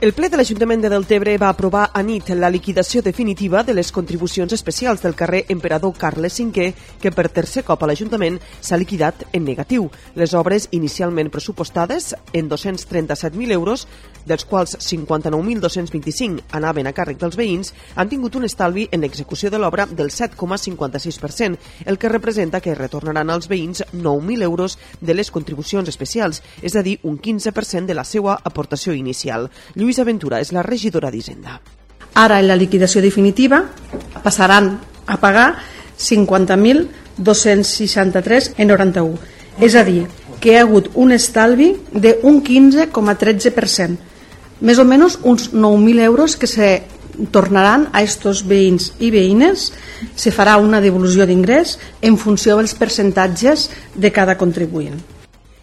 El ple de l'Ajuntament de Deltebre va aprovar a nit la liquidació definitiva de les contribucions especials del carrer Emperador Carles V, que per tercer cop a l'Ajuntament s'ha liquidat en negatiu. Les obres inicialment pressupostades en 237.000 euros, dels quals 59.225 anaven a càrrec dels veïns, han tingut un estalvi en l'execució de l'obra del 7,56%, el que representa que retornaran als veïns 9.000 euros de les contribucions especials, és a dir, un 15% de la seva aportació inicial. Lluís Lluïsa Ventura és la regidora d'Hisenda. Ara, en la liquidació definitiva, passaran a pagar 50.263,91. És a dir, que hi ha hagut un estalvi d'un 15,13%. Més o menys uns 9.000 euros que se tornaran a estos veïns i veïnes, se farà una devolució d'ingrés en funció dels percentatges de cada contribuent.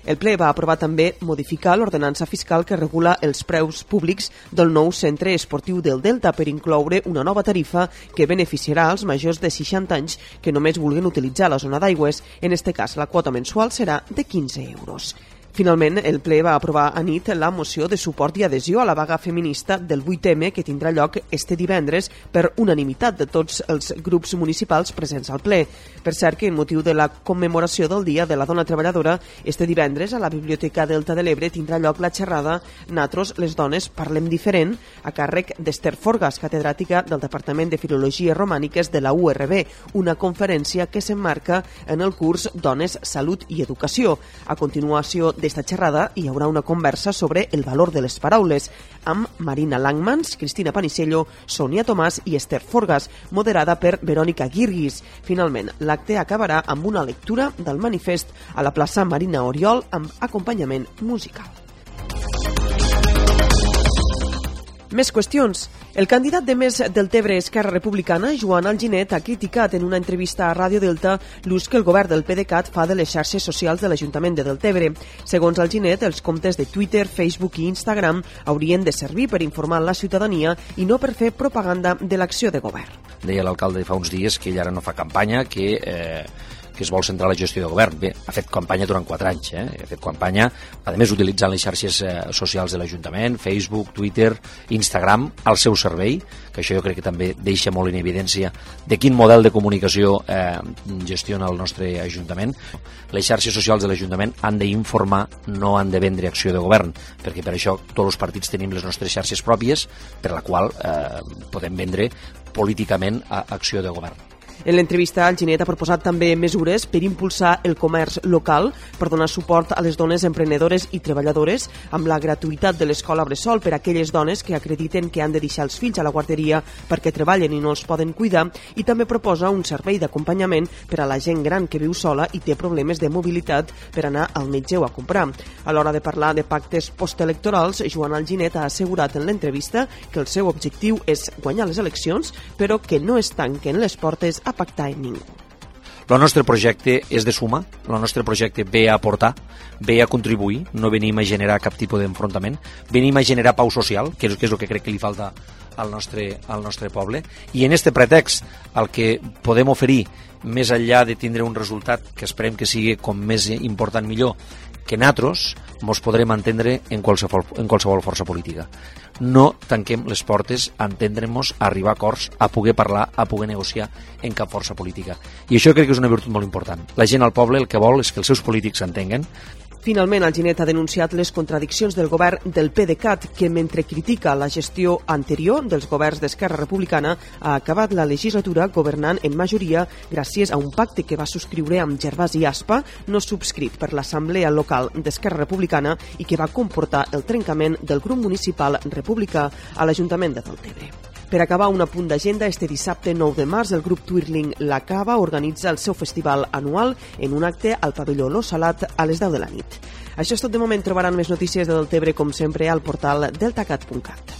El ple va aprovar també modificar l'ordenança fiscal que regula els preus públics del nou centre esportiu del Delta per incloure una nova tarifa que beneficiarà als majors de 60 anys que només vulguin utilitzar la zona d'aigües. En este cas, la quota mensual serà de 15 euros. Finalment, el ple va aprovar a nit la moció de suport i adhesió a la vaga feminista del 8M que tindrà lloc este divendres per unanimitat de tots els grups municipals presents al ple. Per cert que en motiu de la commemoració del Dia de la Dona Treballadora, este divendres a la Biblioteca Delta de l'Ebre tindrà lloc la xerrada Natros, les dones, parlem diferent, a càrrec d'Ester Forgas, catedràtica del Departament de Filologia Romàniques de la URB, una conferència que s'emmarca en el curs Dones, Salut i Educació. A continuació de d'aquesta xerrada hi haurà una conversa sobre el valor de les paraules amb Marina Langmans, Cristina Panicello, Sonia Tomàs i Esther Forgas, moderada per Verònica Guirguis. Finalment, l'acte acabarà amb una lectura del manifest a la plaça Marina Oriol amb acompanyament musical. Més qüestions. El candidat de més del Tebre Esquerra Republicana, Joan Alginet, ha criticat en una entrevista a Ràdio Delta l'ús que el govern del PDeCAT fa de les xarxes socials de l'Ajuntament de Deltebre. Segons Alginet, els comptes de Twitter, Facebook i Instagram haurien de servir per informar la ciutadania i no per fer propaganda de l'acció de govern. Deia l'alcalde fa uns dies que ell ara no fa campanya, que eh, que es vol centrar la gestió de govern. Bé, ha fet campanya durant quatre anys, eh? ha fet campanya, a més utilitzant les xarxes eh, socials de l'Ajuntament, Facebook, Twitter, Instagram, al seu servei, que això jo crec que també deixa molt en evidència de quin model de comunicació eh, gestiona el nostre Ajuntament. Les xarxes socials de l'Ajuntament han d'informar, no han de vendre acció de govern, perquè per això tots els partits tenim les nostres xarxes pròpies, per la qual eh, podem vendre políticament a acció de govern. En l'entrevista, el Ginet ha proposat també mesures per impulsar el comerç local, per donar suport a les dones emprenedores i treballadores, amb la gratuïtat de l'escola Bressol per a aquelles dones que acrediten que han de deixar els fills a la guarderia perquè treballen i no els poden cuidar, i també proposa un servei d'acompanyament per a la gent gran que viu sola i té problemes de mobilitat per anar al metge o a comprar. A l'hora de parlar de pactes postelectorals, Joan Alginet ha assegurat en l'entrevista que el seu objectiu és guanyar les eleccions, però que no es tanquen les portes a pactar amb ningú. El nostre projecte és de suma, el nostre projecte ve a aportar, ve a contribuir, no venim a generar cap tipus d'enfrontament, venim a generar pau social, que és, que és el que crec que li falta al nostre, al nostre poble, i en este pretext el que podem oferir, més enllà de tindre un resultat que esperem que sigui com més important millor, que nosaltres ens podrem entendre en qualsevol, en qualsevol força política no tanquem les portes a entendre'ns, a arribar a acords, a poder parlar, a poder negociar en cap força política. I això crec que és una virtut molt important. La gent al poble el que vol és que els seus polítics s'entenguen, Finalment, el Ginet ha denunciat les contradiccions del govern del PDeCAT, que mentre critica la gestió anterior dels governs d'Esquerra Republicana, ha acabat la legislatura governant en majoria gràcies a un pacte que va subscriure amb Gervasi Aspa, no subscrit per l'Assemblea Local d'Esquerra Republicana i que va comportar el trencament del grup municipal republicà a l'Ajuntament de Deltebre. Per acabar, un apunt d'agenda, este dissabte 9 de març el grup Twirling La Cava organitza el seu festival anual en un acte al pavelló Lo Salat a les 10 de la nit. Això és tot de moment. Trobaran més notícies de Deltebre, com sempre, al portal deltacat.cat.